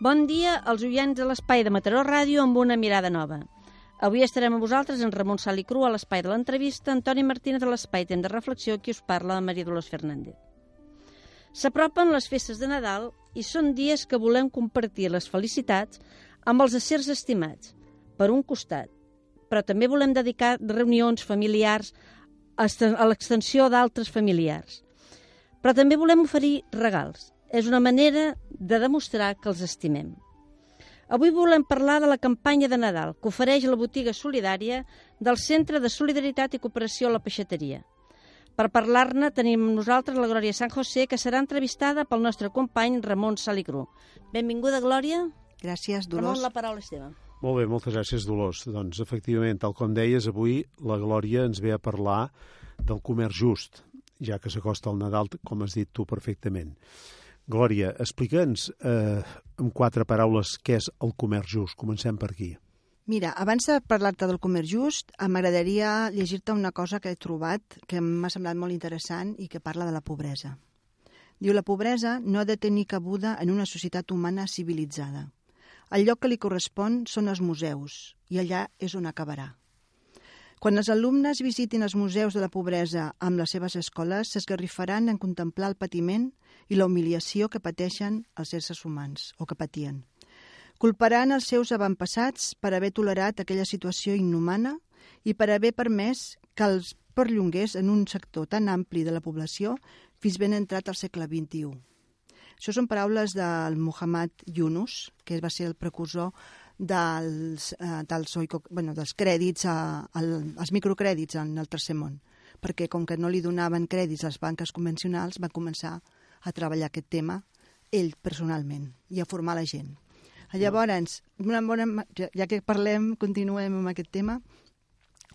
Bon dia als oients de l'espai de Mataró Ràdio amb una mirada nova. Avui estarem amb vosaltres en Ramon Sal i Cru a l'espai de l'entrevista, Antoni Martínez de l'espai Temps de Reflexió, qui us parla, Maria Dolors Fernández. S'apropen les festes de Nadal i són dies que volem compartir les felicitats amb els acers estimats, per un costat, però també volem dedicar reunions familiars a l'extensió d'altres familiars. Però també volem oferir regals. És una manera de demostrar que els estimem. Avui volem parlar de la campanya de Nadal que ofereix la botiga solidària del Centre de Solidaritat i Cooperació a la Peixateria. Per parlar-ne tenim amb nosaltres la Glòria San José, que serà entrevistada pel nostre company Ramon Salicru. Benvinguda, Glòria. Gràcies, Dolors. Ramon, la paraula és teva. Molt bé, moltes gràcies, Dolors. Doncs, efectivament, tal com deies, avui la Glòria ens ve a parlar del comerç just, ja que s'acosta el Nadal, com has dit tu perfectament. Glòria, explica'ns eh, en quatre paraules què és el comerç just. Comencem per aquí. Mira, abans de parlar-te del comerç just, m'agradaria llegir-te una cosa que he trobat que m'ha semblat molt interessant i que parla de la pobresa. Diu, la pobresa no ha de tenir cabuda en una societat humana civilitzada. El lloc que li correspon són els museus, i allà és on acabarà. Quan els alumnes visitin els museus de la pobresa amb les seves escoles, s'esgarrifaran en contemplar el patiment i la humiliació que pateixen els éssers humans, o que patien. Culparan els seus avantpassats per haver tolerat aquella situació inhumana i per haver permès que els perllongués en un sector tan ampli de la població fins ben entrat al segle XXI. Això són paraules del Muhammad Yunus, que va ser el precursor dels, eh, dels, oico, bueno, dels crèdits, a, al, als microcrèdits en el tercer món, perquè com que no li donaven crèdits a les banques convencionals, va començar a treballar aquest tema ell personalment i a formar la gent. Llavors, una bona, ja que parlem, continuem amb aquest tema,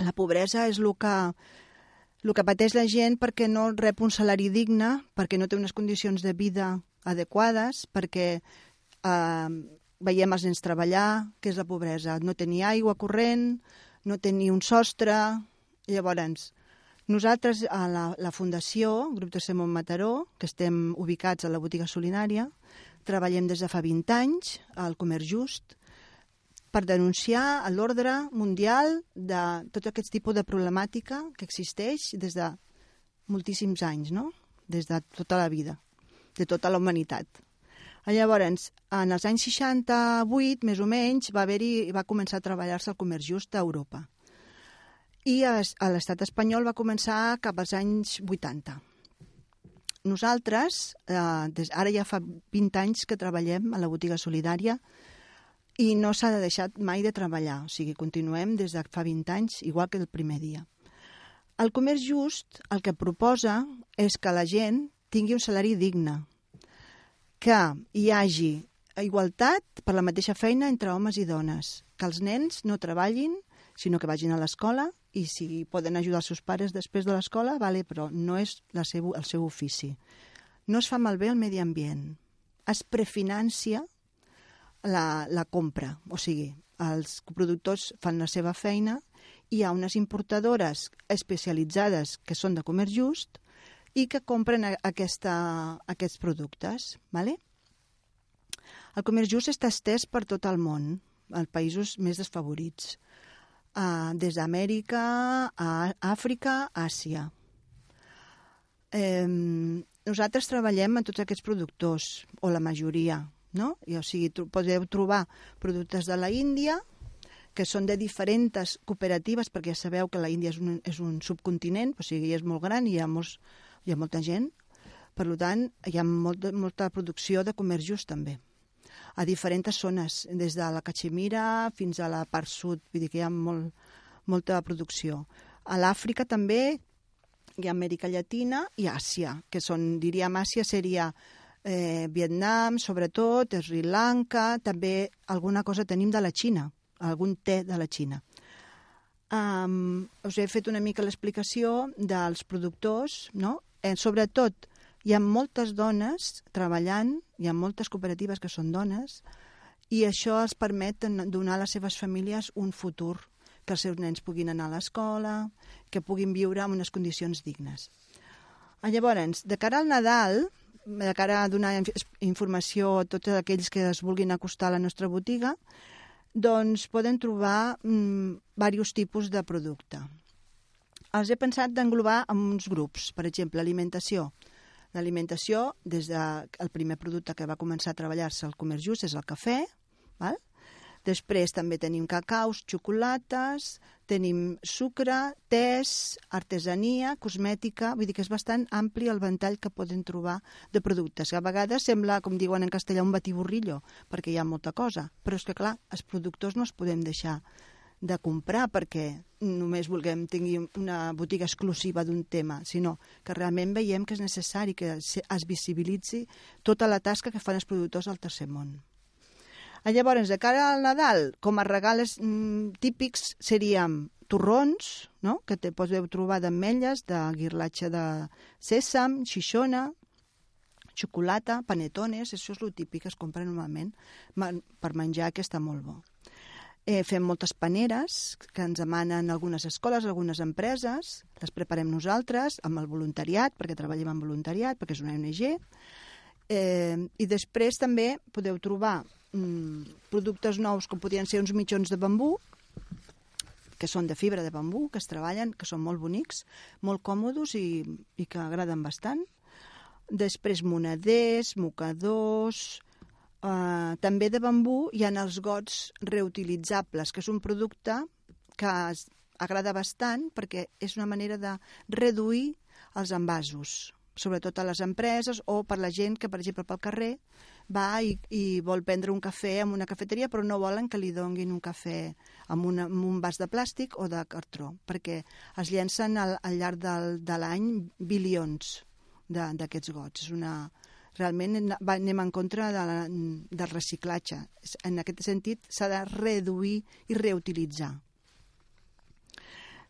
la pobresa és el que, el que pateix la gent perquè no rep un salari digne, perquè no té unes condicions de vida adequades, perquè eh, veiem els nens treballar, que és la pobresa, no tenir aigua corrent, no tenir un sostre... Llavors, nosaltres, a la, la Fundació, Grup de Semont Mataró, que estem ubicats a la botiga solidària, treballem des de fa 20 anys al Comerç Just per denunciar l'ordre mundial de tot aquest tipus de problemàtica que existeix des de moltíssims anys, no? des de tota la vida, de tota la humanitat. Llavors, en els anys 68, més o menys, va haver-hi va començar a treballar-se el comerç just a Europa i a, a l'estat espanyol va començar cap als anys 80. Nosaltres, eh, des, ara ja fa 20 anys que treballem a la botiga solidària i no s'ha deixat mai de treballar, o sigui, continuem des de fa 20 anys, igual que el primer dia. El comerç just el que proposa és que la gent tingui un salari digne, que hi hagi igualtat per la mateixa feina entre homes i dones, que els nens no treballin, sinó que vagin a l'escola i si poden ajudar els seus pares després de l'escola, vale, però no és la seu, el seu ofici. No es fa malbé el medi ambient. Es prefinancia la, la compra, o sigui, els productors fan la seva feina hi ha unes importadores especialitzades que són de comerç just i que compren aquesta, aquests productes. Vale? El comerç just està estès per tot el món, als països més desfavorits uh, des d'Amèrica a Àfrica, Àsia. Eh, nosaltres treballem amb tots aquests productors, o la majoria, no? I, o sigui, tro podeu trobar productes de la Índia, que són de diferents cooperatives, perquè ja sabeu que la Índia és un, és un subcontinent, o sigui, és molt gran i hi ha, molts, hi ha molta gent. Per tant, hi ha molt, molta producció de comerç just també a diferents zones, des de la Cachemira fins a la part sud, vull dir que hi ha molt, molta producció. A l'Àfrica també ha Amèrica Llatina i Àsia, que són, diríem, Àsia seria eh, Vietnam, sobretot, Sri Lanka, també alguna cosa tenim de la Xina, algun té de la Xina. Um, us he fet una mica l'explicació dels productors, no? Eh, sobretot, hi ha moltes dones treballant, hi ha moltes cooperatives que són dones, i això els permet donar a les seves famílies un futur, que els seus nens puguin anar a l'escola, que puguin viure en unes condicions dignes. Ah, llavors, de cara al Nadal, de cara a donar informació a tots aquells que es vulguin acostar a la nostra botiga, doncs poden trobar mm, diversos tipus de producte. Els he pensat d'englobar en uns grups, per exemple, alimentació. L'alimentació, des del de, primer producte que va començar a treballar-se al comerç just és el cafè, val? Després també tenim cacaus, xocolates, tenim sucre, tés, artesania, cosmètica... Vull dir que és bastant ampli el ventall que poden trobar de productes. A vegades sembla, com diuen en castellà, un batiburrillo, perquè hi ha molta cosa. Però és que, clar, els productors no els podem deixar de comprar perquè només vulguem tenir una botiga exclusiva d'un tema, sinó que realment veiem que és necessari que es visibilitzi tota la tasca que fan els productors del tercer món. Llavors, de cara al Nadal, com a regals mm, típics serien torrons, no? que te podeu trobar d'ametlles, de guirlatge de sèsam, xixona, xocolata, panetones, això és el típic que es compra normalment per menjar, que està molt bo. Eh, fem moltes paneres que ens demanen algunes escoles, algunes empreses, les preparem nosaltres amb el voluntariat, perquè treballem amb voluntariat, perquè és una ONG, eh, i després també podeu trobar mm, productes nous com podrien ser uns mitjons de bambú, que són de fibra de bambú, que es treballen, que són molt bonics, molt còmodes i, i que agraden bastant. Després moneders, mocadors... Eh, també de bambú hi ha els gots reutilitzables, que és un producte que es agrada bastant perquè és una manera de reduir els envasos sobretot a les empreses o per la gent que, per exemple, pel carrer va i, i vol prendre un cafè en una cafeteria però no volen que li donguin un cafè amb, una, amb un vas de plàstic o de cartró, perquè es llencen al, al llarg del, de l'any bilions d'aquests gots. És una, realment anem en contra de la, del reciclatge. En aquest sentit, s'ha de reduir i reutilitzar.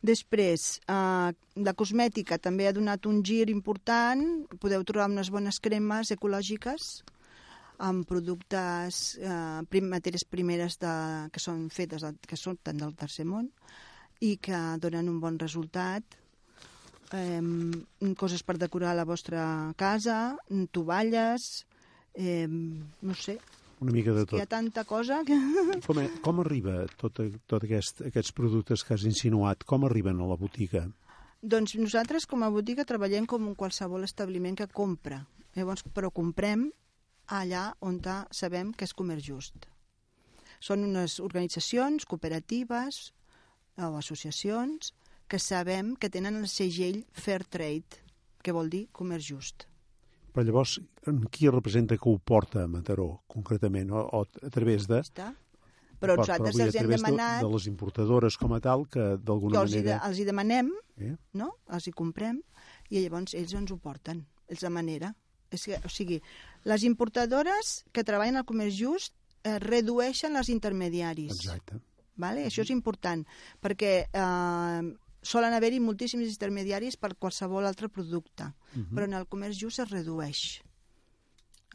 Després, eh, la cosmètica també ha donat un gir important. Podeu trobar unes bones cremes ecològiques amb productes, eh, prim, matèries primeres de, que són fetes, que són tant del tercer món i que donen un bon resultat. Eh, coses per decorar la vostra casa, tovalles, eh, no sé, una mica de tot. Hi ha tanta cosa que... Com, com arriba tot, tot aquest, aquests productes que has insinuat? Com arriben a la botiga? Doncs nosaltres com a botiga treballem com un qualsevol establiment que compra. Llavors, però comprem allà on sabem que és comerç just. Són unes organitzacions cooperatives o associacions que sabem que tenen el segell Fair Trade, que vol dir comerç just. Però llavors, qui representa que ho porta a Mataró, concretament? O, o a través de... Està. Però nosaltres els hem demanat... De, de les importadores com a tal, que d'alguna manera... Els hi, de, els hi demanem, eh? no? els hi comprem, i llavors ells ens ho porten, és la manera. És que, o sigui, les importadores que treballen al comerç just eh, redueixen els intermediaris. Exacte. Vale? Això és important, perquè eh, solen haver-hi moltíssims intermediaris per qualsevol altre producte, uh mhm. -huh. però en el comerç just es redueix.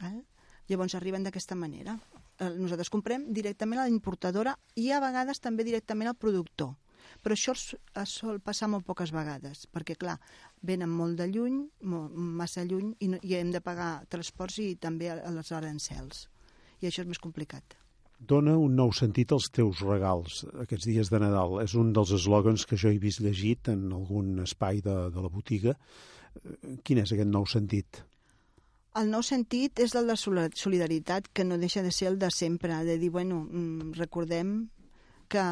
Eh? Llavors arriben d'aquesta manera. Nosaltres comprem directament a la importadora i a vegades també directament al productor. Però això es sol passar molt poques vegades, perquè, clar, venen molt de lluny, molt, massa lluny, i, no, i hem de pagar transports i també a les arancels. I això és més complicat dona un nou sentit als teus regals aquests dies de Nadal. És un dels eslògans que jo he vist llegit en algun espai de, de la botiga. Eh, quin és aquest nou sentit? El nou sentit és el de solidaritat, que no deixa de ser el de sempre, de dir, bueno, mm, recordem que,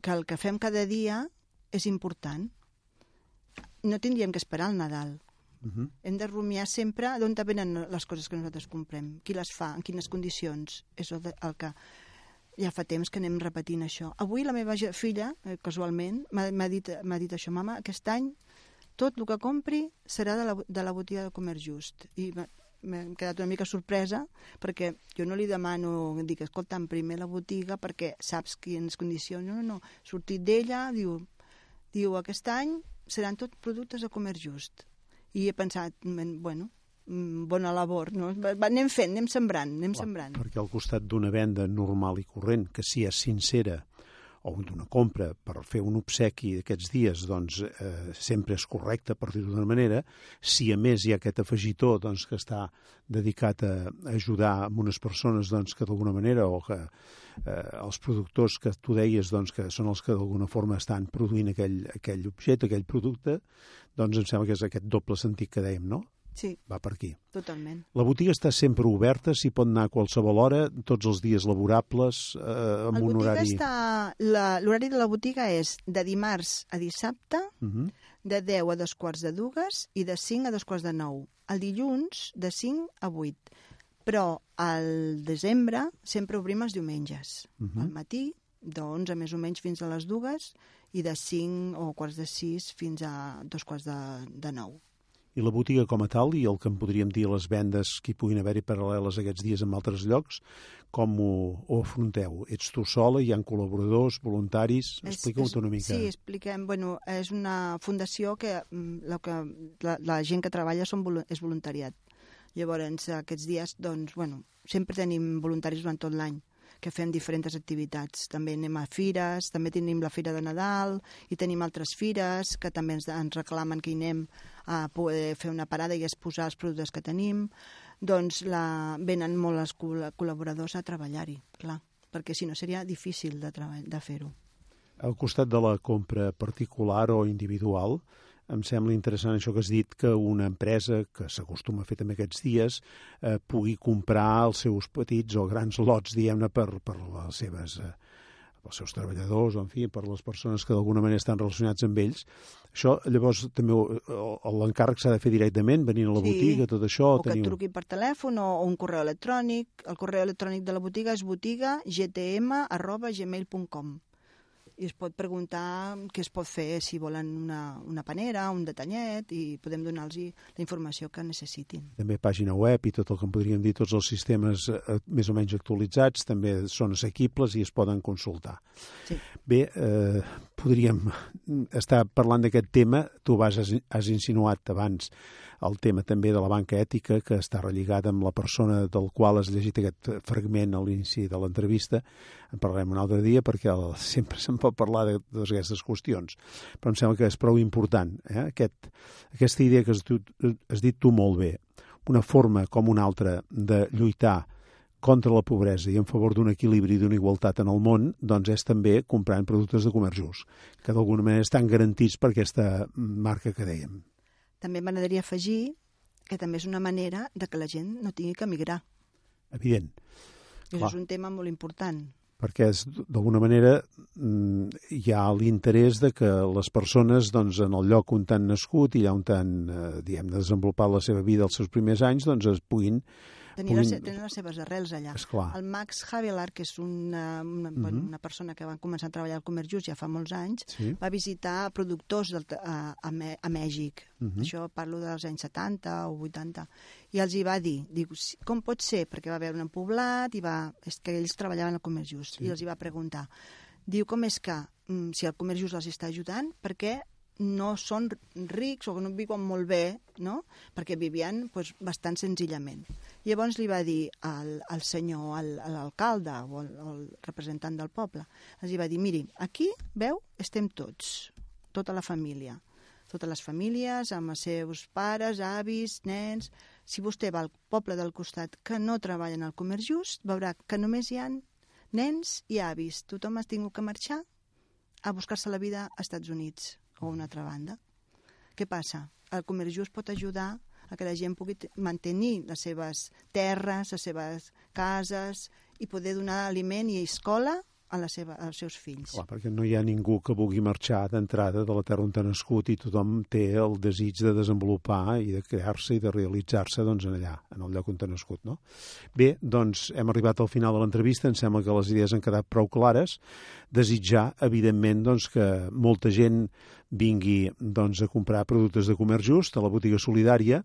que el que fem cada dia és important. No tindríem que esperar el Nadal. Uh -huh. Hem de rumiar sempre d'on venen les coses que nosaltres comprem, qui les fa, en quines condicions. És el, de, el que ja fa temps que anem repetint això. Avui la meva filla, eh, casualment, m'ha dit, dit això, mama, aquest any tot el que compri serà de la, de la botiga del comerç just. I m'he quedat una mica sorpresa perquè jo no li demano, dic, escolta'm, primer la botiga perquè saps quines condicions, no, no, no, sortit d'ella, diu, diu, aquest any seran tot productes de comerç just i he pensat, bueno, mm, bona labor, no? anem fent, anem sembrant, anem Clar, sembrant. Perquè al costat d'una venda normal i corrent, que si és sincera, o d'una compra per fer un obsequi d'aquests dies, doncs eh, sempre és correcte, per dir-ho d'una manera. Si a més hi ha aquest afegitó doncs, que està dedicat a ajudar a unes persones doncs, que d'alguna manera o que eh, els productors que tu deies doncs, que són els que d'alguna forma estan produint aquell, aquell objecte, aquell producte, doncs em sembla que és aquest doble sentit que dèiem, no? Sí. Va per aquí. Totalment. La botiga està sempre oberta, s'hi pot anar a qualsevol hora, tots els dies laborables, eh, amb el un horari... Està... L'horari de la botiga és de dimarts a dissabte, Uh -huh. de 10 a dos quarts de dues i de 5 a dos quarts de 9. El dilluns, de 5 a 8. Però al desembre sempre obrim els diumenges. Uh -huh. Al matí, de 11 més o menys fins a les dues i de 5 o quarts de 6 fins a dos quarts de, de 9. I la botiga com a tal, i el que en podríem dir les vendes que hi puguin haver-hi paral·leles aquests dies en altres llocs, com ho, ho afronteu? Ets tu sola, hi han col·laboradors, voluntaris? Explica-ho una mica. Sí, expliquem. Bueno, és una fundació que, mm, la, que la, la gent que treballa són, és voluntariat. Llavors, aquests dies, doncs, bueno, sempre tenim voluntaris durant tot l'any que fem diferents activitats. També anem a fires, també tenim la Fira de Nadal i tenim altres fires que també ens, ens reclamen que hi anem a poder fer una parada i exposar els productes que tenim. Doncs la, venen molt els col- col·laboradors a treballar-hi, clar, perquè si no seria difícil de, de fer-ho. Al costat de la compra particular o individual, em sembla interessant això que has dit, que una empresa, que s'acostuma a fer també aquests dies, eh, pugui comprar els seus petits o grans lots, diguem-ne, per, per les seves... Eh, pels seus treballadors, o en fi, per les persones que d'alguna manera estan relacionats amb ells. Això, llavors, també o- l'encàrrec s'ha de fer directament, venint a la Sí. botiga, tot això... o que et teniu- truqui per telèfon o, o un correu electrònic. El correu electrònic de la botiga és botiga.gtm.gmail.com i es pot preguntar què es pot fer, si volen una, una panera, un detallet, i podem donar-los la informació que necessitin. també pàgina web i tot el que en podríem dir, tots els sistemes eh, més o menys actualitzats també són assequibles i es poden consultar. Sí. Bé, eh, podríem estar parlant d'aquest tema, tu vas, has, has insinuat abans el tema també de la banca ètica que està relligada amb la persona del qual has llegit aquest fragment a l'inici de l'entrevista. En parlarem un altre dia perquè sempre se'n pot parlar de qüestions. Però em sembla que és prou important eh? Aquest, aquesta idea que has, tu, has dit tu molt bé, una forma com una altra de lluitar contra la pobresa i en favor d'un equilibri i d'una igualtat en el món, doncs és també comprant productes de comerç just, que d'alguna manera estan garantits per aquesta marca que dèiem. També m'agradaria afegir que també és una manera de que la gent no tingui que migrar. Evident, I Clar. això és un tema molt important. perquè és, d'alguna manera mm, hi ha l'interès de que les persones doncs, en el lloc on han nascut i allà on han eh, diguem, desenvolupat la seva vida els seus primers anys doncs es puguin Tenir Puguin- les, tenen les seves arrels allà. Esclar. El Max Havelar, que és una, una, uh Mhm. una persona que va començar a treballar al comerç just ja fa molts anys, Sí. va visitar productors del, a, a, a Mèxic. Mhm. Això parlo dels anys 70 o 80. I els hi va dir, diu, "Si- com pot ser? Perquè va veure un poblat i va... És que ells treballaven al comerç just. Sí. I els hi va preguntar, diu, com és que, mm, si el comerç just els està ajudant, per què no són rics o que no viuen molt bé, no? perquè vivien pues, bastant senzillament. Llavors li va dir al, al senyor, al, a l'alcalde o al, al representant del poble, els va dir, miri, aquí, veu, estem tots, tota la família, totes les famílies, amb els seus pares, avis, nens... Si vostè va al poble del costat que no treballen al comerç just, veurà que només hi ha nens i avis. Tothom ha tingut que marxar a buscar-se la vida als Estats Units o a una altra banda. Què passa? El comerç just pot ajudar a que la gent pugui te- mantenir les seves terres, les seves cases i poder donar aliment i escola a la seva, als seus fills. Clar, perquè no hi ha ningú que vulgui marxar d'entrada de la terra on ha nascut i tothom té el desig de desenvolupar i de crear-se i de realitzar-se doncs, en allà, en el lloc on ha nascut. No? Bé, doncs hem arribat al final de l'entrevista, em sembla que les idees han quedat prou clares. Desitjar, evidentment, doncs, que molta gent vingui doncs, a comprar productes de comerç just a la botiga solidària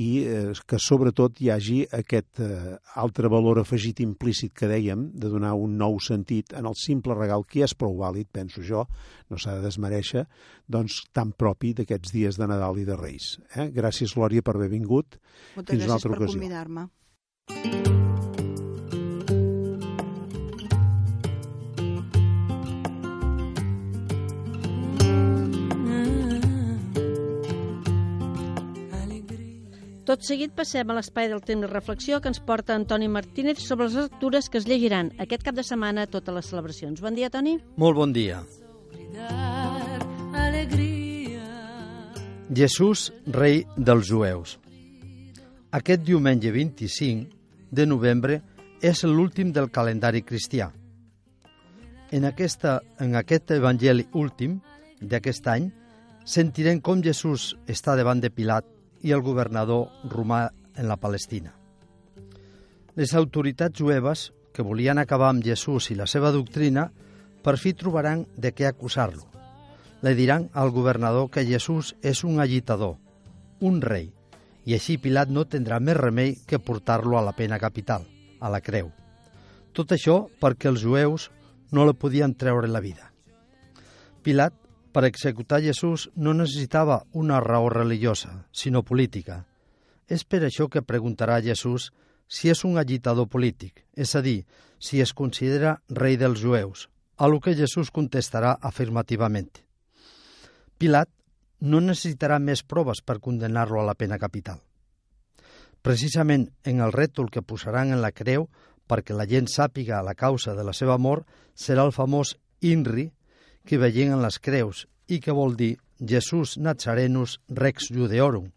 i eh, que sobretot hi hagi aquest eh, altre valor afegit implícit que dèiem, de donar un nou sentit en el simple regal, que ja és prou vàlid, penso jo, no s'ha de desmereixer, doncs tan propi d'aquests dies de Nadal i de Reis. Eh? Gràcies, Glòria, per haver vingut. Moltes fins una gràcies altra per convidar-me. Tot seguit passem a l'espai del temps de reflexió que ens porta Antoni Martínez sobre les lectures que es llegiran aquest cap de setmana a totes les celebracions. Bon dia, Toni. Molt bon dia. Jesús, rei dels jueus. Aquest diumenge 25 de novembre és l'últim del calendari cristià. En, aquesta, en aquest evangeli últim d'aquest any sentirem com Jesús està davant de Pilat i el governador romà en la Palestina. Les autoritats jueves, que volien acabar amb Jesús i la seva doctrina, per fi trobaran de què acusar-lo. Le diran al governador que Jesús és un agitador, un rei, i així Pilat no tindrà més remei que portar-lo a la pena capital, a la creu. Tot això perquè els jueus no la podien treure la vida. Pilat per executar Jesús no necessitava una raó religiosa, sinó política. És per això que preguntarà a Jesús si és un agitador polític, és a dir, si es considera rei dels jueus, a lo que Jesús contestarà afirmativament. Pilat no necessitarà més proves per condenar-lo a la pena capital. Precisament en el rètol que posaran en la creu perquè la gent sàpiga la causa de la seva mort serà el famós INRI, que veien en les creus i que vol dir Jesús Nazarenus Rex Judeorum,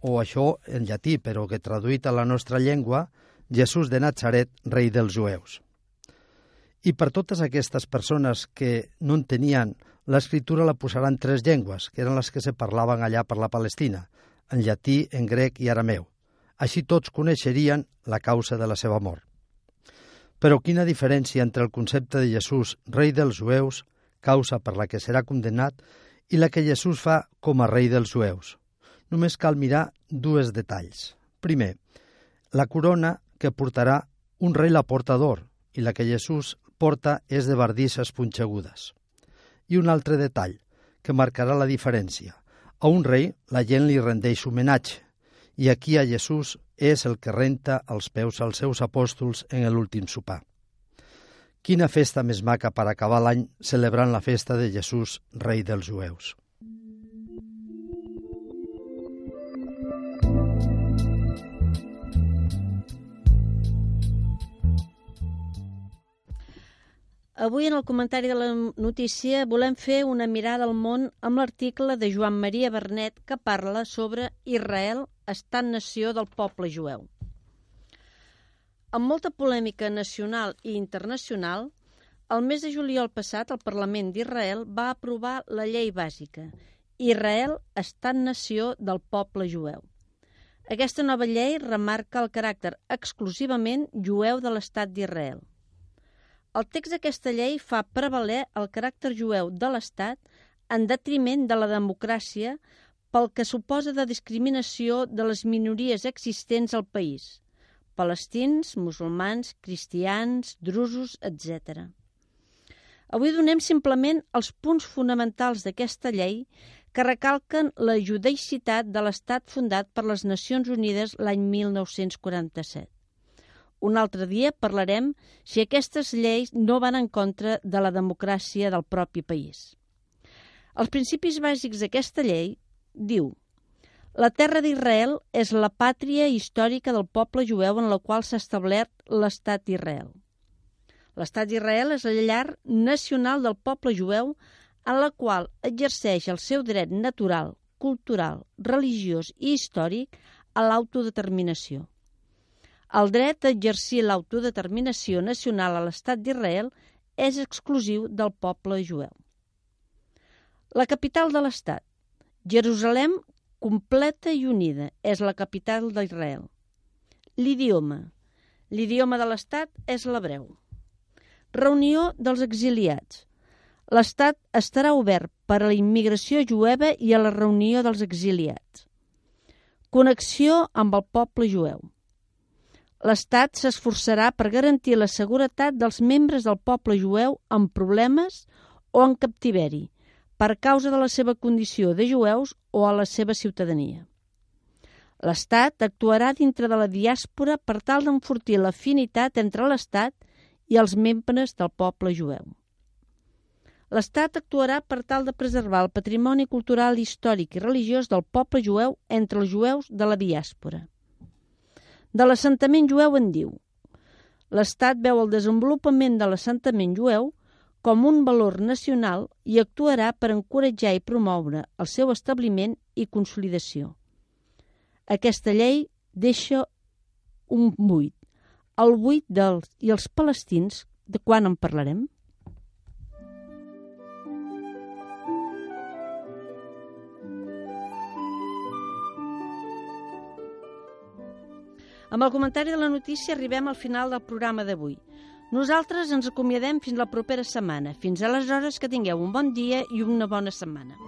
o això en llatí, però que traduït a la nostra llengua, Jesús de Nazaret, rei dels jueus. I per totes aquestes persones que no entenien, l'escriptura la posaran tres llengües, que eren les que se parlaven allà per la Palestina, en llatí, en grec i arameu. Així tots coneixerien la causa de la seva mort. Però quina diferència entre el concepte de Jesús, rei dels jueus, causa per la que serà condemnat, i la que Jesús fa com a rei dels jueus. Només cal mirar dues detalls. Primer, la corona que portarà un rei la porta d'or i la que Jesús porta és de bardisses punxegudes. I un altre detall que marcarà la diferència. A un rei la gent li rendeix homenatge i aquí a Jesús és el que renta els peus als seus apòstols en l'últim sopar. Quina festa més maca per acabar l'any celebrant la festa de Jesús, rei dels jueus. Avui en el comentari de la notícia volem fer una mirada al món amb l'article de Joan Maria Bernet que parla sobre Israel, estat-nació del poble jueu. Amb molta polèmica nacional i internacional, el mes de juliol passat el Parlament d'Israel va aprovar la llei bàsica Israel, estat-nació del poble jueu. Aquesta nova llei remarca el caràcter exclusivament jueu de l'estat d'Israel. El text d'aquesta llei fa prevaler el caràcter jueu de l'estat en detriment de la democràcia pel que suposa de discriminació de les minories existents al país – palestins, musulmans, cristians, drusos, etc. Avui donem simplement els punts fonamentals d'aquesta llei que recalquen la judeïcitat de l'Estat fundat per les Nacions Unides l'any 1947. Un altre dia parlarem si aquestes lleis no van en contra de la democràcia del propi país. Els principis bàsics d'aquesta llei diu la terra d'Israel és la pàtria històrica del poble jueu en la qual s'ha establert l'estat d'Israel. L'estat d'Israel és la llar nacional del poble jueu en la qual exerceix el seu dret natural, cultural, religiós i històric a l'autodeterminació. El dret a exercir l'autodeterminació nacional a l'estat d'Israel és exclusiu del poble jueu. La capital de l'estat, Jerusalem completa i unida, és la capital d'Israel. L'idioma. L'idioma de l'Estat és l'hebreu. Reunió dels exiliats. L'Estat estarà obert per a la immigració jueva i a la reunió dels exiliats. Connexió amb el poble jueu. L'Estat s'esforçarà per garantir la seguretat dels membres del poble jueu amb problemes o en captiveri, per causa de la seva condició de jueus o a la seva ciutadania. L'Estat actuarà dintre de la diàspora per tal d'enfortir l'afinitat entre l'Estat i els membres del poble jueu. L'Estat actuarà per tal de preservar el patrimoni cultural, històric i religiós del poble jueu entre els jueus de la diàspora. De l'assentament jueu en diu L'Estat veu el desenvolupament de l'assentament jueu com un valor nacional i actuarà per encoratjar i promoure el seu establiment i consolidació. Aquesta llei deixa un buit, el buit dels i els palestins, de quan en parlarem? Amb el comentari de la notícia arribem al final del programa d'avui. Nosaltres ens acomiadem fins la propera setmana. Fins aleshores que tingueu un bon dia i una bona setmana.